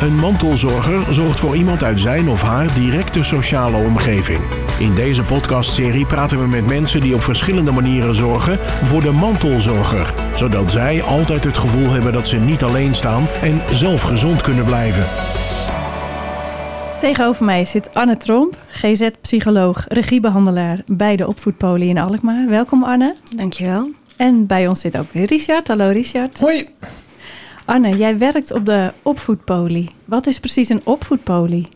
Een mantelzorger zorgt voor iemand uit zijn of haar directe sociale omgeving. In deze podcastserie praten we met mensen die op verschillende manieren zorgen voor de mantelzorger, zodat zij altijd het gevoel hebben dat ze niet alleen staan en zelf gezond kunnen blijven. Tegenover mij zit Anne Tromp, GZ-psycholoog, regiebehandelaar bij de opvoedpolie in Alkmaar. Welkom Anne. Dankjewel. En bij ons zit ook Richard. Hallo Richard. Hoi. Anne, jij werkt op de opvoedpolie. Wat is precies een opvoedpolie?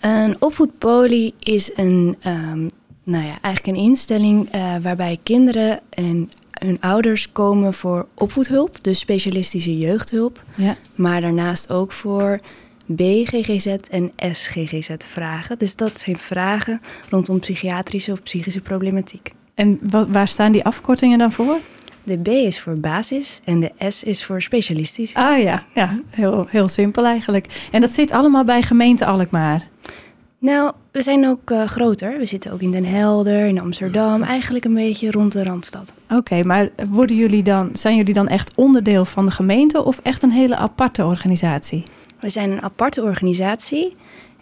Een opvoedpolie is een, ehm, nou ja, eigenlijk een instelling uh, waarbij kinderen en hun ouders komen voor opvoedhulp, dus specialistische jeugdhulp. Ja. Maar daarnaast ook voor BGGZ en SGGZ vragen. Dus dat zijn vragen rondom psychiatrische of psychische problematiek. En wat, waar staan die afkortingen dan voor? De B is voor basis en de S is voor specialistisch. Ah ja, ja heel, heel simpel eigenlijk. En dat zit allemaal bij gemeente Alkmaar? Nou, we zijn ook uh, groter. We zitten ook in Den Helder, in Amsterdam, eigenlijk een beetje rond de Randstad. Oké, maar worden jullie dan, zijn jullie dan echt onderdeel van de gemeente of echt een hele aparte organisatie? We zijn een aparte organisatie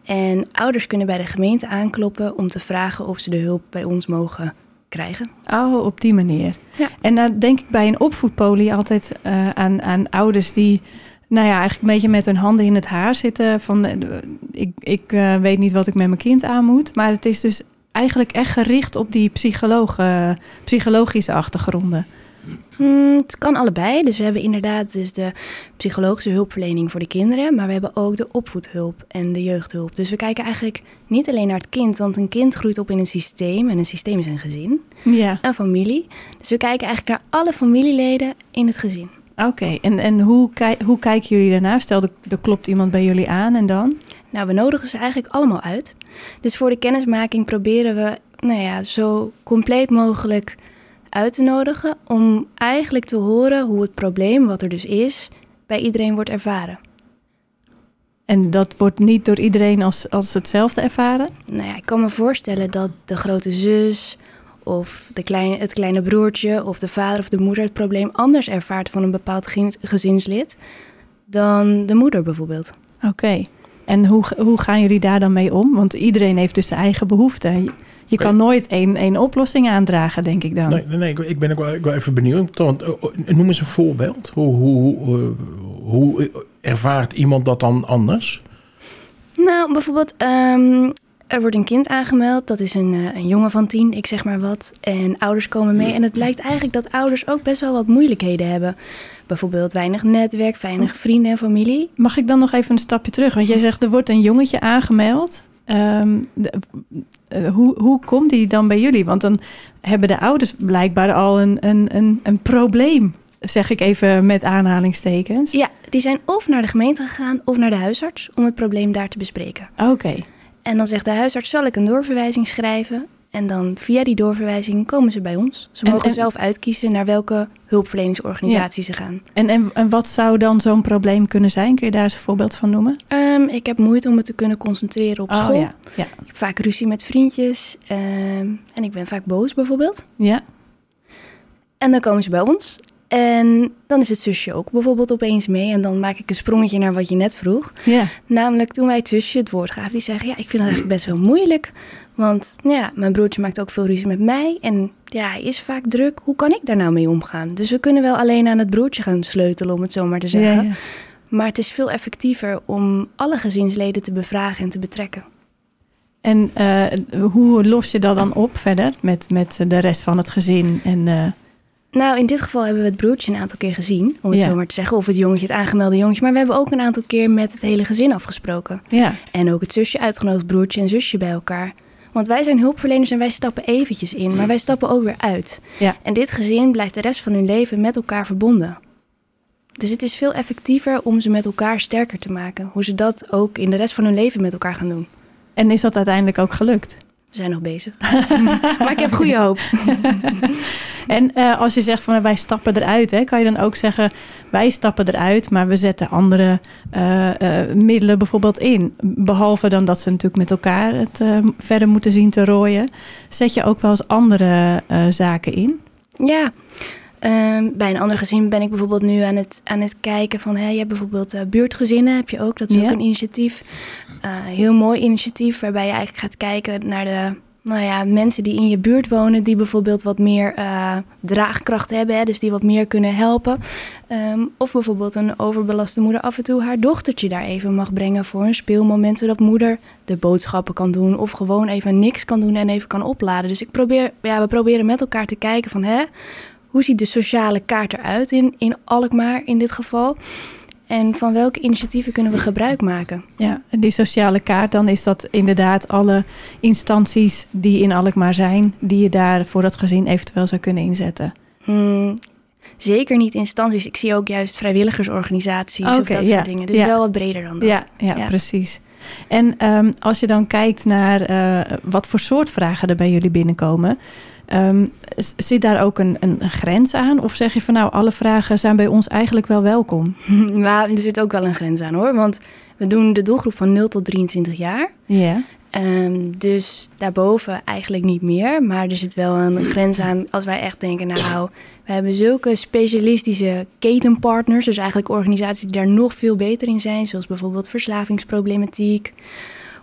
en ouders kunnen bij de gemeente aankloppen om te vragen of ze de hulp bij ons mogen krijgen. Oh, op die manier. Ja. En dan denk ik bij een opvoedpolie altijd uh, aan, aan ouders die, nou ja, eigenlijk een beetje met hun handen in het haar zitten. Van, uh, ik ik uh, weet niet wat ik met mijn kind aan moet. Maar het is dus eigenlijk echt gericht op die psychologische achtergronden. Hmm, het kan allebei. Dus we hebben inderdaad dus de psychologische hulpverlening voor de kinderen, maar we hebben ook de opvoedhulp en de jeugdhulp. Dus we kijken eigenlijk niet alleen naar het kind, want een kind groeit op in een systeem en een systeem is een gezin, ja. een familie. Dus we kijken eigenlijk naar alle familieleden in het gezin. Oké, okay. en, en hoe, kijk, hoe kijken jullie daarna? Stel, er klopt iemand bij jullie aan en dan? Nou, we nodigen ze eigenlijk allemaal uit. Dus voor de kennismaking proberen we, nou ja, zo compleet mogelijk uit te nodigen om eigenlijk te horen hoe het probleem, wat er dus is, bij iedereen wordt ervaren. En dat wordt niet door iedereen als, als hetzelfde ervaren? Nou ja, ik kan me voorstellen dat de grote zus of de kleine, het kleine broertje of de vader of de moeder het probleem anders ervaart van een bepaald gezinslid dan de moeder bijvoorbeeld. Oké. Okay. En hoe, hoe gaan jullie daar dan mee om? Want iedereen heeft dus zijn eigen behoeften. Je kan nooit één, één oplossing aandragen, denk ik dan. Nee, nee, nee ik ben ook wel, ik wel even benieuwd. Want, noem eens een voorbeeld. Hoe, hoe, hoe, hoe ervaart iemand dat dan anders? Nou, bijvoorbeeld, um, er wordt een kind aangemeld. Dat is een, een jongen van tien, ik zeg maar wat. En ouders komen mee. En het blijkt eigenlijk dat ouders ook best wel wat moeilijkheden hebben. Bijvoorbeeld weinig netwerk, weinig vrienden en familie. Mag ik dan nog even een stapje terug? Want jij zegt, er wordt een jongetje aangemeld. Um, de, uh, hoe, hoe komt die dan bij jullie? Want dan hebben de ouders blijkbaar al een, een, een, een probleem, zeg ik even met aanhalingstekens. Ja, die zijn of naar de gemeente gegaan of naar de huisarts om het probleem daar te bespreken. Oké. Okay. En dan zegt de huisarts, zal ik een doorverwijzing schrijven? En dan via die doorverwijzing komen ze bij ons. Ze mogen en, en, zelf uitkiezen naar welke hulpverleningsorganisatie ja. ze gaan. En, en, en wat zou dan zo'n probleem kunnen zijn? Kun je daar eens een voorbeeld van noemen? Um, ik heb moeite om me te kunnen concentreren op oh, school. Ja. Vaak ruzie met vriendjes. Um, en ik ben vaak boos bijvoorbeeld. Ja. En dan komen ze bij ons. En dan is het zusje ook bijvoorbeeld opeens mee. En dan maak ik een sprongetje naar wat je net vroeg. Ja. Namelijk toen wij het zusje het woord gaven. Die zeggen, ja, ik vind het eigenlijk best wel moeilijk. Want ja, mijn broertje maakt ook veel ruzie met mij. En ja, hij is vaak druk. Hoe kan ik daar nou mee omgaan? Dus we kunnen wel alleen aan het broertje gaan sleutelen, om het zo maar te zeggen. Ja, ja. Maar het is veel effectiever om alle gezinsleden te bevragen en te betrekken. En uh, hoe los je dat dan op verder met, met de rest van het gezin? En, uh... Nou, in dit geval hebben we het broertje een aantal keer gezien, om het Ja. zo maar te zeggen. Of het jongetje, het aangemelde jongetje. Maar we hebben ook een aantal keer met het hele gezin afgesproken. Ja, En ook het zusje uitgenodigd, broertje en zusje bij elkaar. Want wij zijn hulpverleners en wij stappen eventjes in, maar wij stappen ook weer uit. Ja. En dit gezin blijft de rest van hun leven met elkaar verbonden. Dus het is veel effectiever om ze met elkaar sterker te maken. Hoe ze dat ook in de rest van hun leven met elkaar gaan doen. en is dat uiteindelijk ook gelukt? We zijn nog bezig. maar ik heb goede hoop. En eh, als je zegt van wij stappen eruit, hè, kan je dan ook zeggen wij stappen eruit, maar we zetten andere eh, eh, middelen bijvoorbeeld in. Behalve dan dat ze natuurlijk met elkaar het eh, verder moeten zien te rooien. Zet je ook wel eens andere eh, zaken in? Ja, Ehm, bij een ander gezin ben ik bijvoorbeeld nu aan het, aan het kijken van... Hè, je hebt bijvoorbeeld uh, buurtgezinnen, heb je ook. Dat is Ja. ook een initiatief. Uh, heel mooi initiatief waarbij je eigenlijk gaat kijken naar de... Nou ja, mensen die in je buurt wonen, die bijvoorbeeld wat meer eh, draagkracht hebben, hè, dus die wat meer kunnen helpen. Ehm, of bijvoorbeeld een overbelaste moeder af en toe haar dochtertje daar even mag brengen voor een speelmoment, zodat moeder de boodschappen kan doen of gewoon even niks kan doen en even kan opladen. Dus ik probeer, ja, we proberen met elkaar te kijken van, hè, hoe ziet de sociale kaart eruit in, in Alkmaar in dit geval? En van welke initiatieven kunnen we gebruik maken? Ja, en die sociale kaart, dan is dat inderdaad alle instanties die in Alkmaar zijn, die je daar voor dat gezin eventueel zou kunnen inzetten. Hmm, zeker niet instanties. Ik zie ook juist vrijwilligersorganisaties of dat ja, soort dingen. Dus ja. wel wat breder dan dat. Ja, ja, Ja. precies. En ehm, als je dan kijkt naar eh, wat voor soort vragen er bij jullie binnenkomen, ehm, zit daar ook een, een grens aan? Of zeg je van nou, alle vragen zijn bij ons eigenlijk wel welkom? Maar er zit ook wel een grens aan hoor. Want we doen de doelgroep van 0 tot 23 jaar. Ja. Ehm, dus daarboven eigenlijk niet meer. Maar er zit wel een grens aan als wij echt denken... nou, we hebben zulke specialistische ketenpartners... dus eigenlijk organisaties die daar nog veel beter in zijn... zoals bijvoorbeeld verslavingsproblematiek...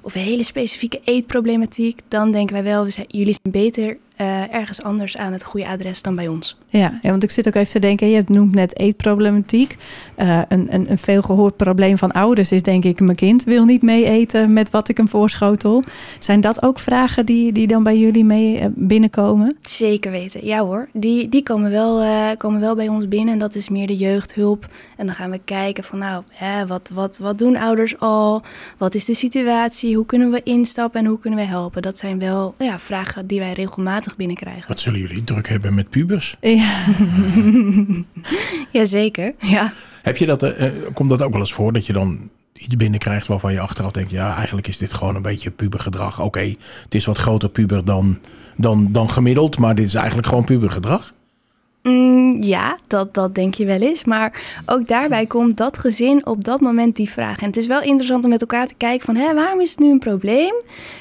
of hele specifieke eetproblematiek... dan denken wij wel, we zijn, jullie zijn beter eh, ergens anders aan het goede adres dan bij ons. Ja, ja, want ik zit ook even te denken, je noemt net eetproblematiek. Eh, een, een, een veelgehoord probleem van ouders is denk ik, mijn kind wil niet mee eten met wat ik hem voorschotel. Zijn dat ook vragen die, die dan bij jullie mee eh, binnenkomen? Zeker weten, ja hoor. Die, die komen, wel, komen wel bij ons binnen en dat is meer de jeugdhulp. En dan gaan we kijken van nou, hè, wat, wat, wat doen ouders al? Wat is de situatie? Hoe kunnen we instappen en hoe kunnen we helpen? Dat zijn wel ja, vragen die wij regelmatig binnenkrijgen. Wat zullen jullie druk hebben met pubers? Ja, Jazeker, ja. Heb je dat, eh, eh, komt dat ook wel eens voor dat je dan iets binnenkrijgt waarvan je achteraf denkt, ja, eigenlijk is dit gewoon een beetje pubergedrag. Oké, het is wat groter puber dan, dan, dan gemiddeld, maar dit is eigenlijk gewoon pubergedrag. Mm, ja, dat, dat denk je wel eens. Maar ook daarbij komt dat gezin op dat moment die vraag. En het is wel interessant om met elkaar te kijken van... Hè, waarom is het nu een probleem?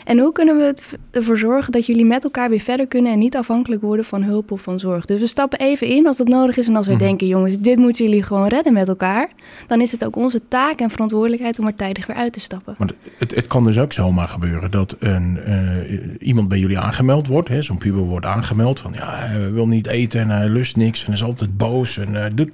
En hoe kunnen we ervoor zorgen dat jullie met elkaar weer verder kunnen... en niet afhankelijk worden van hulp of van zorg. Dus we stappen even in als dat nodig is. En als we Mhm. denken, jongens, dit moeten jullie gewoon redden met elkaar... dan is het ook onze taak en verantwoordelijkheid om er tijdig weer uit te stappen. Want het, het kan dus ook zomaar gebeuren dat een, eh, iemand bij jullie aangemeld wordt. hè, Zo'n puber wordt aangemeld van ja, hij wil niet eten en hij lust niks en is altijd boos. En, eh, doet,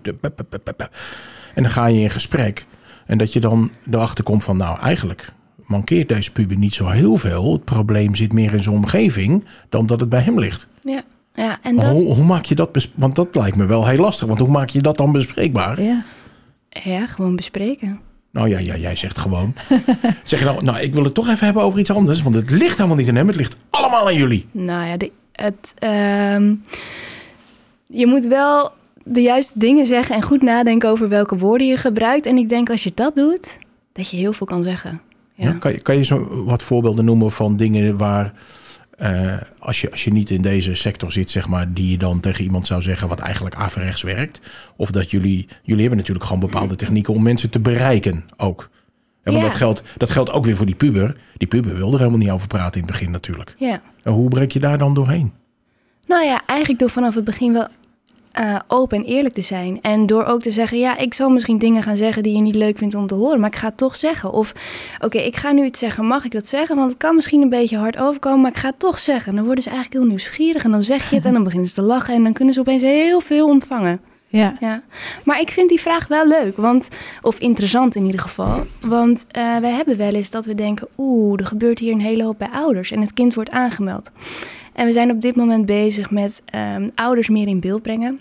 en dan ga je in gesprek. En dat je dan erachter komt van nou eigenlijk mankeert deze puber niet zo heel veel. Het probleem zit meer in zijn omgeving dan dat het bij hem ligt. Ja, ja en dat... hoe, hoe maak je dat, want dat lijkt me wel heel lastig. Want hoe maak je dat dan bespreekbaar? ja. Ja, gewoon bespreken. Nou ja, ja, jij zegt gewoon. zeg je nou, nou, ik wil het toch even hebben over iets anders. Want het ligt helemaal niet aan hem. Het ligt allemaal aan jullie. Nou ja, de, het, ehm, je moet wel de juiste dingen zeggen en goed nadenken over welke woorden je gebruikt. En ik denk als je dat doet, dat je heel veel kan zeggen. Ja. Ja, kan, je, kan je zo wat voorbeelden noemen van dingen waar... eh, als, je, als je niet in deze sector zit, zeg maar, die je dan tegen iemand zou zeggen wat eigenlijk averechts werkt. Of dat jullie, jullie hebben natuurlijk gewoon bepaalde technieken om mensen te bereiken ook. En want Ja. dat, geldt, dat geldt ook weer voor die puber. Die puber wil er helemaal niet over praten in het begin natuurlijk. ja. En hoe breek je daar dan doorheen? Nou ja, eigenlijk door vanaf het begin wel eh, open en eerlijk te zijn. En door ook te zeggen, ja, ik zal misschien dingen gaan zeggen die je niet leuk vindt om te horen, maar ik ga het toch zeggen. Of, oké, ik ga nu iets zeggen, mag ik dat zeggen? Want het kan misschien een beetje hard overkomen, maar ik ga het toch zeggen. En dan worden ze eigenlijk heel nieuwsgierig en dan zeg je het en dan beginnen ze te lachen en dan kunnen ze opeens heel veel ontvangen. ja. Ja, maar ik vind die vraag wel leuk, want, of interessant in ieder geval. Want eh wij hebben wel eens dat we denken, oeh, er gebeurt hier een hele hoop bij ouders en het kind wordt aangemeld. En we zijn op dit moment bezig met ehm, ouders meer in beeld brengen.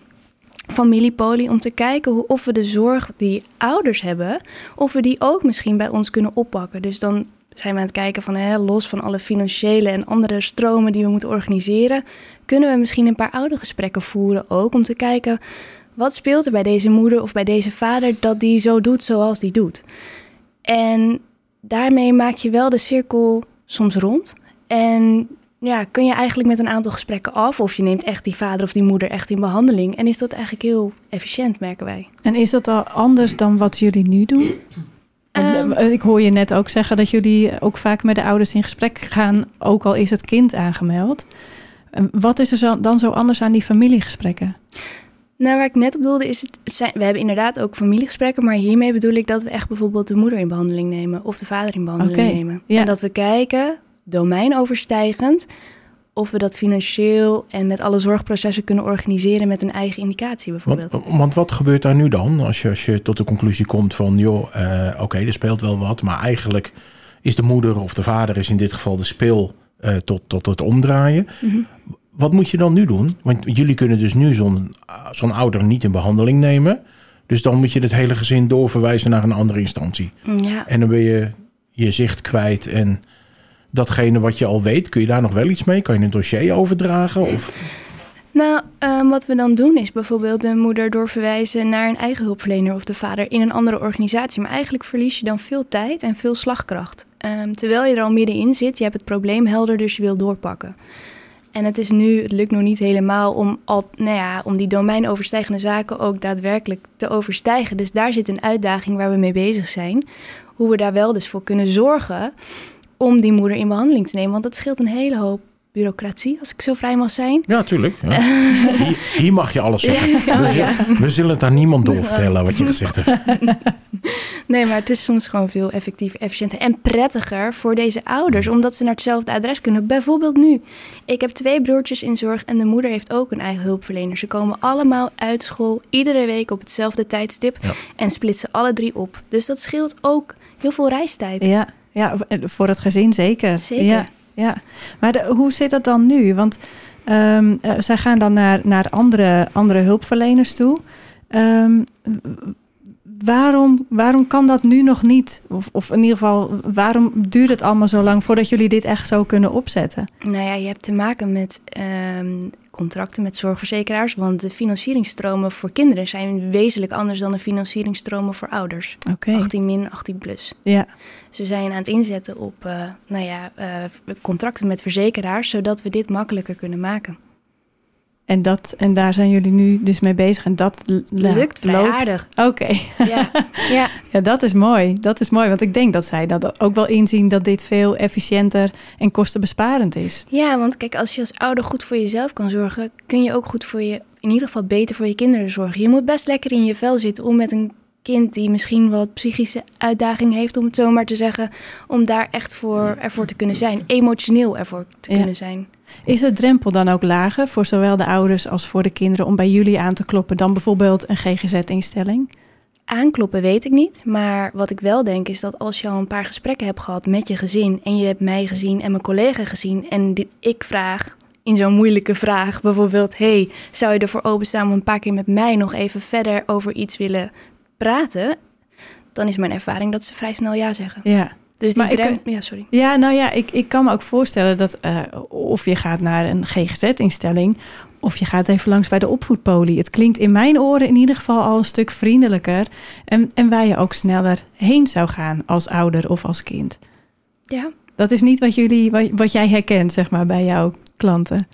Familiepolie, om te kijken hoe, of we de zorg die ouders hebben, of we die ook misschien bij ons kunnen oppakken. Dus dan zijn we aan het kijken van, hè, los van alle financiële en andere stromen die we moeten organiseren, kunnen we misschien een paar oudergesprekken voeren ook, om te kijken wat speelt er bij deze moeder of bij deze vader dat die zo doet zoals die doet. En daarmee maak je wel de cirkel soms rond. En ja, kun je eigenlijk met een aantal gesprekken af. Of je neemt echt die vader of die moeder echt in behandeling. En is dat eigenlijk heel efficiënt, merken wij. En is dat al anders dan wat jullie nu doen? Ehm. eh, ik hoor je net ook zeggen dat jullie ook vaak met de ouders in gesprek gaan, ook al is het kind aangemeld. Wat is er dan zo anders aan die familiegesprekken? Nou, waar ik net op bedoelde is, het zijn, we hebben inderdaad ook familiegesprekken, maar hiermee bedoel ik dat we echt bijvoorbeeld de moeder in behandeling nemen of de vader in behandeling nemen. ja. En dat we kijken, domeinoverstijgend, of we dat financieel en met alle zorgprocessen kunnen organiseren met een eigen indicatie bijvoorbeeld. Want, want wat gebeurt daar nu dan als je, als je tot de conclusie komt van, joh, eh, oké, er speelt wel wat, maar eigenlijk is de moeder of de vader is in dit geval de speel eh, tot, tot het omdraaien. Mhm. Wat moet je dan nu doen? Want jullie kunnen dus nu zo'n zo'n ouder niet in behandeling nemen. Dus dan moet je het hele gezin doorverwijzen naar een andere instantie. Ja, En dan ben je je zicht kwijt en datgene wat je al weet, kun je daar nog wel iets mee? Kan je een dossier overdragen? Of, Nou, ehm, wat we dan doen is bijvoorbeeld de moeder doorverwijzen naar een eigen hulpverlener of de vader in een andere organisatie. Maar eigenlijk verlies je dan veel tijd en veel slagkracht. Ehm, terwijl je er al middenin zit, je hebt het probleem helder, dus je wil doorpakken. En het is nu, het lukt nog niet helemaal om, al, nou ja, om die domeinoverstijgende zaken ook daadwerkelijk te overstijgen. Dus daar zit een uitdaging waar we mee bezig zijn. Hoe we daar wel dus voor kunnen zorgen om die moeder in behandeling te nemen. Want dat scheelt een hele hoop bureaucratie, als ik zo vrij mag zijn. ja, tuurlijk. Ja. Hier, hier mag je alles zeggen. we, zullen, we zullen het aan niemand doorvertellen wat je gezegd hebt. Nee, maar het is soms gewoon veel effectiever, efficiënter en prettiger voor deze ouders, omdat ze naar hetzelfde adres kunnen. Bijvoorbeeld nu. Ik heb twee broertjes in zorg en de moeder heeft ook een eigen hulpverlener. Ze komen allemaal uit school, iedere week op hetzelfde tijdstip Ja. en splitsen alle drie op. Dus dat scheelt ook heel veel reistijd. Ja, ja, voor het gezin zeker. Zeker. Ja, ja. Maar de- hoe zit dat dan nu? Want ehm, eh, zij gaan dan naar, naar andere, andere hulpverleners toe. Ehm, waarom, waarom kan dat nu nog niet? Of, of in ieder geval, waarom duurt het allemaal zo lang voordat jullie dit echt zo kunnen opzetten? Nou ja, je hebt te maken met ehm, contracten met zorgverzekeraars, want de financieringsstromen voor kinderen zijn wezenlijk anders dan de financieringsstromen voor ouders. Oké. 18 min, 18 plus. Ja. Ze zijn aan het inzetten op eh, nou ja, eh, contracten met verzekeraars, zodat we dit makkelijker kunnen maken. En, dat, en daar zijn jullie nu dus mee bezig. En dat Lukt vrij aardig. Oké. Ja, ja. Ja, dat is mooi. Dat is mooi, want ik denk dat zij dat ook wel inzien dat dit veel efficiënter en kostenbesparend is. ja, want kijk, als je als ouder goed voor jezelf kan zorgen, kun je ook goed voor je, in ieder geval beter voor je kinderen zorgen. Je moet best lekker in je vel zitten om met een kind die misschien wat psychische uitdaging heeft, om het zo maar te zeggen, om daar echt voor, ervoor te kunnen zijn, emotioneel ervoor te Ja. kunnen zijn. Is de drempel dan ook lager voor zowel de ouders als voor de kinderen om bij jullie aan te kloppen dan bijvoorbeeld een GGZ-instelling? Aankloppen weet ik niet, maar wat ik wel denk is dat als je al een paar gesprekken hebt gehad met je gezin en je hebt mij gezien en mijn collega gezien en die, ik vraag in zo'n moeilijke vraag bijvoorbeeld, hey, zou je ervoor openstaan om een paar keer met mij nog even verder over iets willen praten? Dan is mijn ervaring dat ze vrij snel ja zeggen. Ja. Dus die Maar ik- drem- ja, sorry. Ja, nou ja, ik, ik kan me ook voorstellen dat eh, of je gaat naar een GGZ-instelling of je gaat even langs bij de opvoedpolie. Het klinkt in mijn oren in ieder geval al een stuk vriendelijker en, en waar je ook sneller heen zou gaan als ouder of als kind. Ja. Dat is niet wat, jullie, wat, wat jij herkent, zeg maar, bij jouw klanten.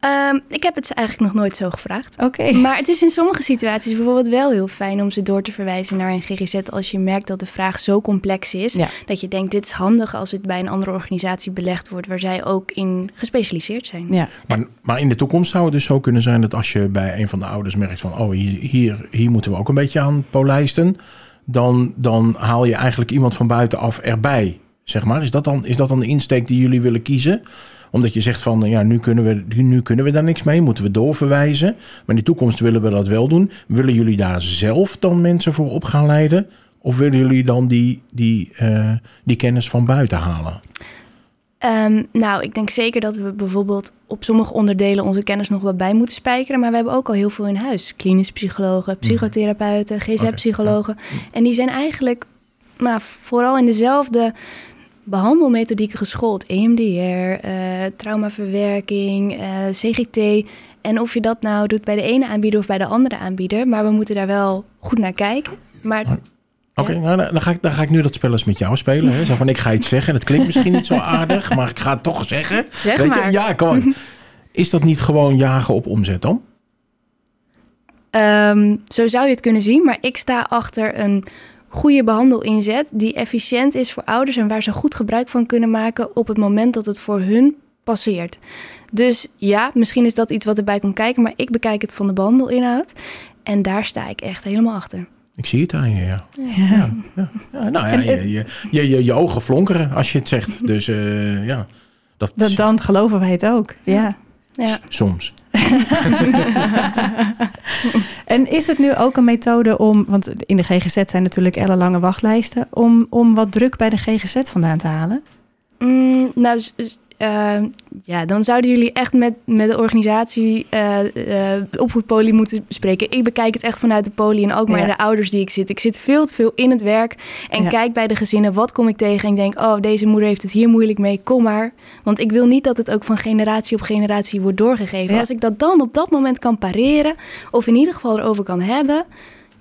Ehm, ik heb het ze eigenlijk nog nooit zo gevraagd. Oké. Maar het is in sommige situaties bijvoorbeeld wel heel fijn om ze door te verwijzen naar een GGZ als je merkt dat de vraag zo complex is. Ja. Dat je denkt, dit is handig als het bij een andere organisatie belegd wordt waar zij ook in gespecialiseerd zijn. Ja, Maar, maar in de toekomst zou het dus zo kunnen zijn dat als je bij een van de ouders merkt van, oh, hier, hier, hier moeten we ook een beetje aan polijsten, dan, dan haal je eigenlijk iemand van buitenaf erbij. Zeg maar. Is dat, dan, is dat dan de insteek die jullie willen kiezen? Omdat je zegt van, ja, nu kunnen, we, nu- kunnen we daar niks mee, moeten we doorverwijzen. Maar in de toekomst willen we dat wel doen. Willen jullie daar zelf dan mensen voor op gaan leiden? Of willen jullie dan die, die, eh, die kennis van buiten halen? Ehm, nou, ik denk zeker dat we bijvoorbeeld op sommige onderdelen onze kennis nog wat bij moeten spijkeren. Maar we hebben ook al heel veel in huis. Klinische psychologen, psychotherapeuten, GZ-psychologen. En die zijn eigenlijk nou, vooral in dezelfde behandelmethodieken geschoold. EMDR, eh, traumaverwerking, eh, CGT. En of je dat nou doet bij de ene aanbieder of bij de andere aanbieder. Maar we moeten daar wel goed naar kijken. Maar Oké, nou, dan, ga ik, dan ga ik nu dat spel eens met jou spelen. Hè? Zo van, ik ga iets zeggen. Dat klinkt misschien niet zo aardig, maar ik ga het toch zeggen. zeg Weet maar. je? Ja, kom. Is dat niet gewoon jagen op omzet dan? Ehm, zo zou je het kunnen zien, maar ik sta achter een goede behandelinzet die efficiënt is voor ouders en waar ze goed gebruik van kunnen maken op het moment dat het voor hun passeert. Dus ja, misschien is dat iets wat erbij komt kijken, maar ik bekijk het van de behandelinhoud. En daar sta ik echt helemaal achter. Ik zie het aan je, ja. ja. ja, ja. Nou ja, je, je, je, je, je ogen flonkeren als je het zegt. Dus eh, ja, dat, Dat, dan geloven wij het ook. Ja. Ja. soms. En is het nu ook een methode om, want in de GGZ zijn natuurlijk ellenlange wachtlijsten, om, om wat druk bij de GGZ vandaan te halen? Mm, nou, s- s- eh, ja, dan zouden jullie echt met, met de organisatie eh eh opvoedpolie moeten spreken. Ik bekijk het echt vanuit de poli en ook maar Ja. de ouders die ik zit. Ik zit veel te veel in het werk en Ja. kijk bij de gezinnen, wat kom ik tegen? En ik denk, oh, deze moeder heeft het hier moeilijk mee, kom maar. Want ik wil niet dat het ook van generatie op generatie wordt doorgegeven. Ja. Als ik dat dan op dat moment kan pareren, of in ieder geval erover kan hebben,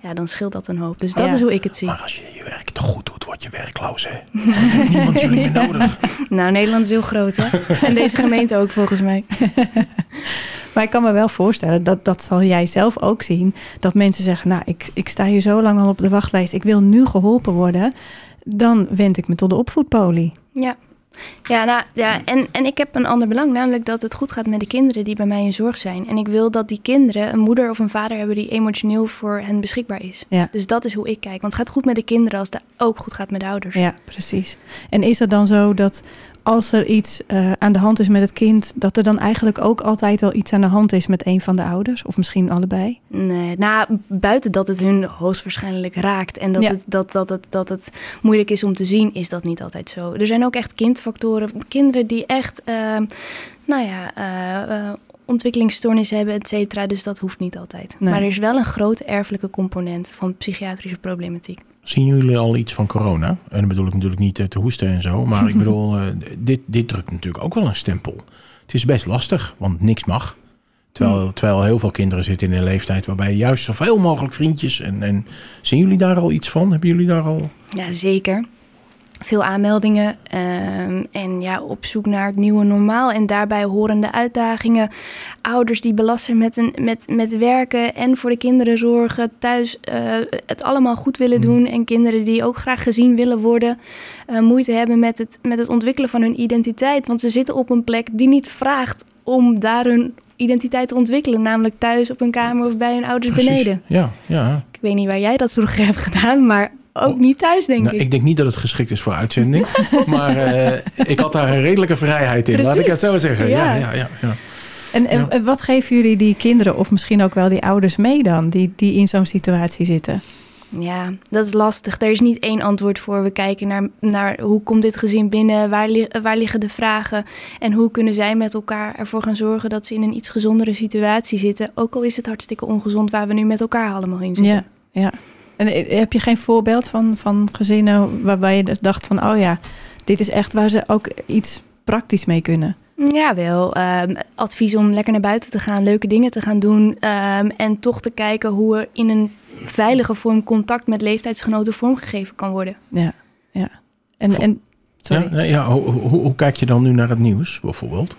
ja, dan scheelt dat een hoop. Dus dat Ja. is hoe ik het zie. Maar als je je werk toch goed doet, word je werkloos, hè? Dan heeft niemand jullie meer nodig. Nou, Nederland is heel groot, hè? En deze gemeente ook, volgens mij. Maar ik kan me wel voorstellen, dat, dat zal jij zelf ook zien, dat mensen zeggen, nou, ik, ik sta hier zo lang al op de wachtlijst, ik wil nu geholpen worden. Dan wend ik me tot de opvoedpolie. Ja. Ja, nou, ja en, en ik heb een ander belang, namelijk dat het goed gaat met de kinderen die bij mij in zorg zijn. En ik wil dat die kinderen een moeder of een vader hebben die emotioneel voor hen beschikbaar is. Ja. Dus dat is hoe ik kijk. Want het gaat goed met de kinderen als het ook goed gaat met de ouders. Ja, precies. En is het dan zo dat als er iets eh, aan de hand is met het kind, dat er dan eigenlijk ook altijd wel iets aan de hand is met een van de ouders? Of misschien allebei? Nee, nou, buiten dat het hun hoogstwaarschijnlijk raakt en dat, Ja. het, dat, dat, het, dat het moeilijk is om te zien, is dat niet altijd zo. Er zijn ook echt kindfactoren, kinderen die echt, ehm, nou ja, eh, eh, ontwikkelingsstoornissen hebben, et cetera. Dus dat hoeft niet altijd. Nee. Maar er is wel een grote erfelijke component van psychiatrische problematiek. Zien jullie al iets van corona? En dan bedoel ik natuurlijk niet eh, te hoesten en zo. Maar ik bedoel, eh, dit, dit drukt natuurlijk ook wel een stempel. Het is best lastig, want niks mag. Terwijl, terwijl heel veel kinderen zitten in een leeftijd waarbij juist zoveel mogelijk vriendjes. En, en zien jullie daar al iets van? Hebben jullie daar al. Ja, zeker. Veel aanmeldingen ehm, en ja, op zoek naar het nieuwe normaal en daarbij horende uitdagingen. Ouders die belast zijn met, een, met, met werken en voor de kinderen zorgen, thuis eh, het allemaal goed willen Mm. doen. En kinderen die ook graag gezien willen worden, eh, moeite hebben met het, met het ontwikkelen van hun identiteit. Want ze zitten op een plek die niet vraagt om daar hun identiteit te ontwikkelen, namelijk thuis op een kamer of bij hun ouders Precies. beneden. Ja, ja. Ik weet niet waar jij dat vroeger hebt gedaan, maar ook niet thuis, denk Nou, ik. ik denk niet dat het geschikt is voor uitzending. maar eh, ik had daar een redelijke vrijheid in, laat ik het zo zeggen. Ja, Ja. ja, ja. ja. En, en Ja. wat geven jullie die kinderen of misschien ook wel die ouders mee dan, die, die in zo'n situatie zitten? Ja, dat is lastig. Er is niet één antwoord voor. We kijken naar, naar hoe komt dit gezin binnen, waar, li- waar liggen de vragen en hoe kunnen zij met elkaar ervoor gaan zorgen dat ze in een iets gezondere situatie zitten. Ook al is het hartstikke ongezond waar we nu met elkaar allemaal in zitten. Ja, ja. En eh, heb je geen voorbeeld van, van gezinnen waarbij je dus dacht van, oh ja, dit is echt waar ze ook iets praktisch mee kunnen? Ja, wel. Ehm, advies om lekker naar buiten te gaan, leuke dingen te gaan doen. ehm, en toch te kijken hoe er in een veilige vorm contact met leeftijdsgenoten vormgegeven kan worden. Ja, ja. En, Vo- en sorry. Ja, ja, hoe, hoe, hoe kijk je dan nu naar het nieuws, bijvoorbeeld?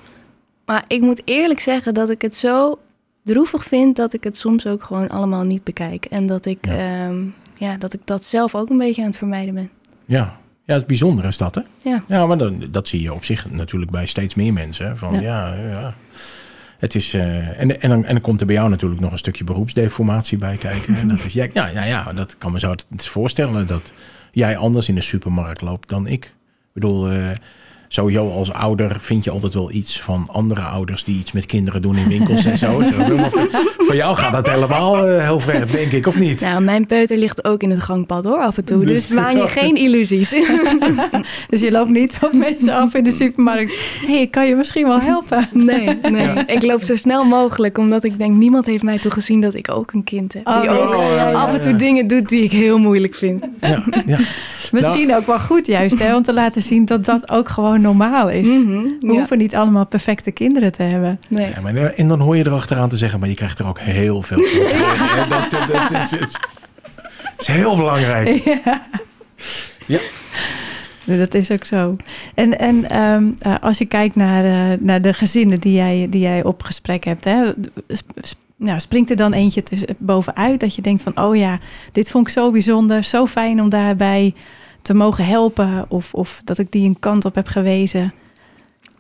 Maar ik moet eerlijk zeggen dat ik het zo droevig vind dat ik het soms ook gewoon allemaal niet bekijk. En dat ik, Ja. ja. ja, dat, ik dat zelf ook een beetje aan het vermijden ben. Ja, ja het is bijzonder is dat, hè? Ja. Ja, maar dan, dat zie je op zich natuurlijk bij steeds meer mensen. Van Ja. ja, ja. Het is, eh, en, en, dan, en dan komt er bij jou natuurlijk nog een stukje beroepsdeformatie bij kijken. En dat is, ja, ja, ja, ja, dat kan me zo voorstellen dat jij anders in de supermarkt loopt dan ik. Ik bedoel, eh, sowieso als ouder vind je altijd wel iets van andere ouders die iets met kinderen doen in winkels en zo. zo. Maar voor, voor jou gaat dat helemaal eh, heel ver, denk ik, of niet? Nou, mijn peuter ligt ook in het gangpad hoor, af en toe. Dus- Dus maan je geen illusies. Dus je loopt niet op mensen af in de supermarkt. Hé, hey, ik kan je misschien wel helpen. Nee, nee. Ik loop zo snel mogelijk, omdat ik denk, niemand heeft mij toch gezien dat ik ook een kind heb. Oh, die ook ja, ja, af en toe ja. dingen doet die ik heel moeilijk vind. Ja, ja. Misschien ook wel goed juist, hè, om te laten zien dat dat ook gewoon normaal is. Mhm, We ja. hoeven niet allemaal perfecte kinderen te hebben. Nee. Ja, maar, en dan hoor je erachteraan te zeggen, maar je krijgt er ook heel veel van. dat, dat, dat is, is, is heel belangrijk. Ja. Dat is ook zo. En, en ehm, eh, als je kijkt naar, eh, naar de gezinnen die jij, die jij op gesprek hebt, hè, sp- nou, springt er dan eentje bovenuit dat je denkt van, oh ja, dit vond ik zo bijzonder, zo fijn om daarbij te mogen helpen of, of dat ik die een kant op heb gewezen.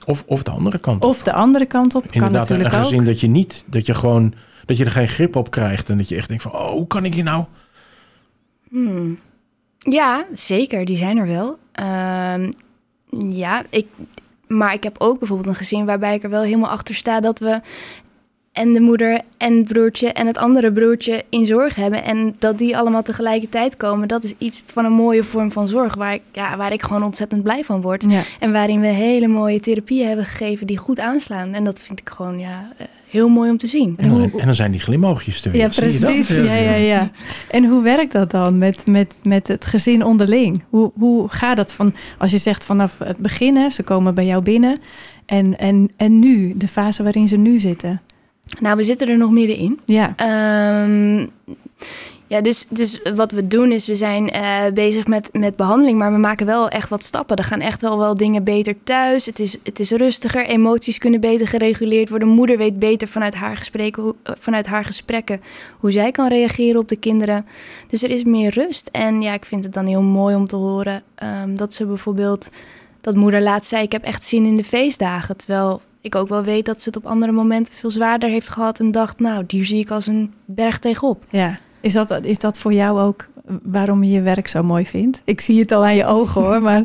Of, of de andere kant op. Of de andere kant op, kan Inderdaad, een natuurlijk ook. gezin dat je niet, dat je gewoon, dat je er geen grip op krijgt. En dat je echt denkt van, oh, hoe kan ik hier nou? Hmm. Ja, zeker. Die zijn er wel. Ehm, ja, ik, maar ik heb ook bijvoorbeeld een gezin waarbij ik er wel helemaal achter sta dat we en de moeder en het broertje en het andere broertje in zorg hebben. En dat die allemaal tegelijkertijd komen, dat is iets van een mooie vorm van zorg waar ik, ja, waar ik gewoon ontzettend blij van word. Ja. En waarin we hele mooie therapieën hebben gegeven die goed aanslaan. En dat vind ik gewoon ja, heel mooi om te zien. En dan, en dan zijn die glimoogjes er weer. Ja, precies. Ja, ja, ja. En hoe werkt dat dan met, met, met het gezin onderling? Hoe, hoe gaat dat van, als je zegt vanaf het begin, hè, ze komen bij jou binnen. En, en, en nu, de fase waarin ze nu zitten. Nou, we zitten er nog middenin. Ja, Ehm, ja, dus, dus wat we doen is, we zijn eh, bezig met, met behandeling, maar we maken wel echt wat stappen. Er gaan echt wel wel dingen beter thuis. Het is, het is rustiger, emoties kunnen beter gereguleerd worden. Moeder weet beter vanuit haar, gesprekken, hoe, eh, vanuit haar gesprekken hoe zij kan reageren op de kinderen. Dus er is meer rust. En ja, ik vind het dan heel mooi om te horen ehm, dat ze bijvoorbeeld, dat moeder laatst zei, ik heb echt zin in de feestdagen. Terwijl ik ook wel weet dat ze het op andere momenten veel zwaarder heeft gehad en dacht, nou, hier zie ik als een berg tegenop. ja. Is dat, is dat voor jou ook waarom je je werk zo mooi vindt? Ik zie het al aan je ogen hoor, maar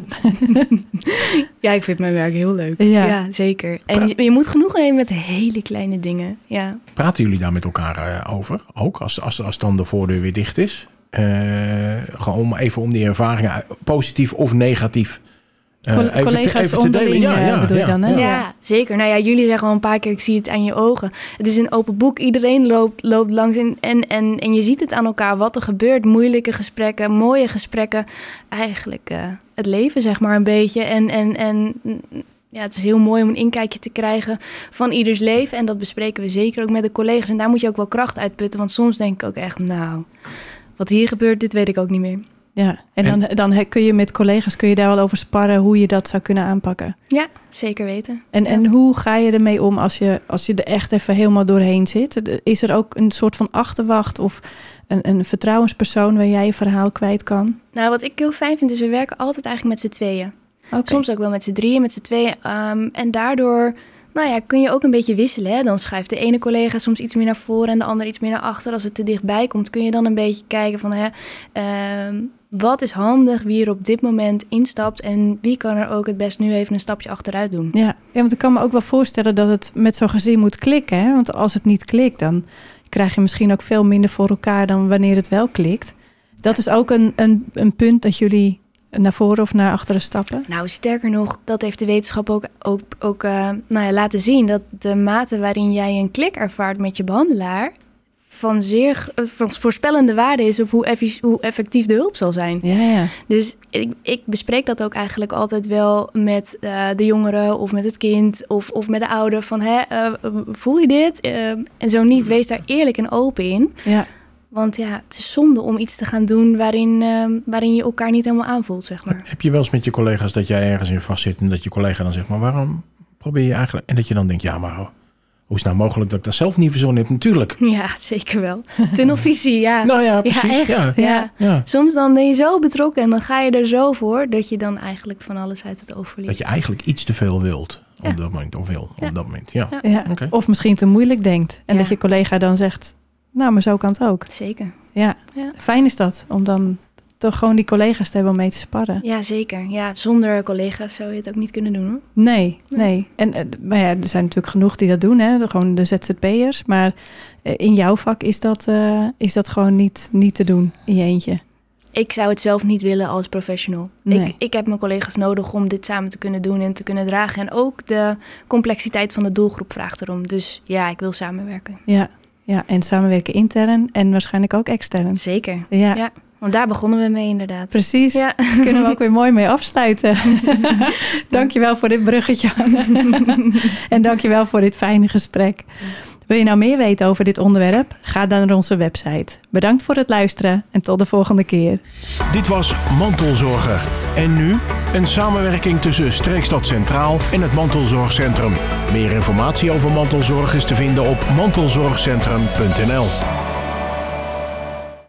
Ja, ik vind mijn werk heel leuk. Ja. Ja, zeker. En je, je moet genoeg nemen met hele kleine dingen. Ja. Praten jullie daar met elkaar eh, over? Ook als, als, als dan de voordeur weer dicht is? Eh, gewoon om even om die ervaringen, uit- positief of negatief, eh, even, te, collega's even te delen. onderling, eh, bedoel je dan, hè? Ja. Ja. zeker. Nou ja, jullie zeggen al een paar keer, ik zie het aan je ogen. Het is een open boek, iedereen loopt, loopt langs en, en, en, en je ziet het aan elkaar wat er gebeurt. Moeilijke gesprekken, mooie gesprekken. Eigenlijk eh, het leven zeg maar een beetje. En, en, en mm, ja, het is heel mooi om een inkijkje te krijgen van ieders leven. En dat bespreken we zeker ook met de collega's. En daar moet je ook wel kracht uitputten, want soms denk ik ook echt, nou, wat hier gebeurt, dit weet ik ook niet meer. Ja. En dan, dan kun je met collega's kun je daar wel over sparren hoe je dat zou kunnen aanpakken. Ja, zeker weten. En, Ja. en hoe ga je ermee om als je, als je er echt even helemaal doorheen zit? Is er ook een soort van achterwacht of een, een vertrouwenspersoon waar jij je verhaal kwijt kan? Nou, wat ik heel fijn vind, is we werken altijd eigenlijk met z'n tweeën. Oké. Soms ook wel met z'n drieën, met z'n tweeën. Ehm, en daardoor nou ja, kun je ook een beetje wisselen. Hè? Dan schuift de ene collega soms iets meer naar voren en de ander iets meer naar achter. Als het te dichtbij komt, kun je dan een beetje kijken van... Hè, ehm, wat is handig, wie er op dit moment instapt... en wie kan er ook het best nu even een stapje achteruit doen. Ja. ja, want ik kan me ook wel voorstellen dat het met zo'n gezin moet klikken. Hè? Want als het niet klikt, dan krijg je misschien ook veel minder voor elkaar dan wanneer het wel klikt. Dat is ook een, een, een punt dat jullie naar voren of naar achteren stappen. Nou, sterker nog, dat heeft de wetenschap ook, ook, ook eh, nou ja, laten zien. Dat de mate waarin jij een klik ervaart met je behandelaar... van zeer eh, van voorspellende waarde is op hoe, hoe effectief de hulp zal zijn. Ja, ja. Dus ik, ik bespreek dat ook eigenlijk altijd wel met eh, de jongeren of met het kind of, of met de ouder. Van, hè, eh, voel je dit? En zo niet, wees daar eerlijk en open in. ja. Want ja, het is zonde om iets te gaan doen waarin, eh, waarin je elkaar niet helemaal aanvoelt, zeg maar. Heb je wel eens met je collega's dat jij ergens in vastzit en dat je collega dan zegt, maar waarom probeer je eigenlijk... En dat je dan denkt, ja, maar hoe is het nou mogelijk dat ik dat zelf niet verzonnen heb? Natuurlijk. Ja, zeker wel. Tunnelvisie, ja. Nou ja, precies. echt. Ja, Ja. ja. Soms dan ben je zo betrokken en dan ga je er zo voor... dat je dan eigenlijk van alles uit het oog verliest. Dat je eigenlijk iets te veel wilt op dat moment. Of wil Ja. op dat moment, ja. Oké. Of misschien te moeilijk denkt. En Ja. dat je collega dan zegt, nou, maar zo kan het ook. Zeker. Ja. Ja. Fijn is dat, om dan toch gewoon die collega's te hebben om mee te sparren. Ja, zeker. Ja, zonder collega's zou je het ook niet kunnen doen, hoor. Nee, nee. En eh, maar ja, er zijn natuurlijk genoeg die dat doen, hè? De- gewoon de ZZP'ers. Maar eh, in jouw vak is dat, eh, is dat gewoon niet, niet te doen in je eentje. Ik zou het zelf niet willen als professional. Nee. Ik, ik heb mijn collega's nodig om dit samen te kunnen doen en te kunnen dragen. En ook de complexiteit van de doelgroep vraagt erom. Dus ja, ik wil samenwerken. Ja, ja. en samenwerken intern en waarschijnlijk ook extern. Zeker. Ja, Ja. Want daar begonnen we mee inderdaad. precies. Ja. Kunnen we ook weer mooi mee afsluiten. dankjewel voor dit bruggetje. en dankjewel voor dit fijne gesprek. Wil je nou meer weten over dit onderwerp? Ga dan naar onze website. Bedankt voor het luisteren en tot de volgende keer. Dit was Mantelzorger. En nu een samenwerking tussen Streekstad Centraal en het Mantelzorgcentrum. Meer informatie over mantelzorg is te vinden op mantelzorgcentrum.nl.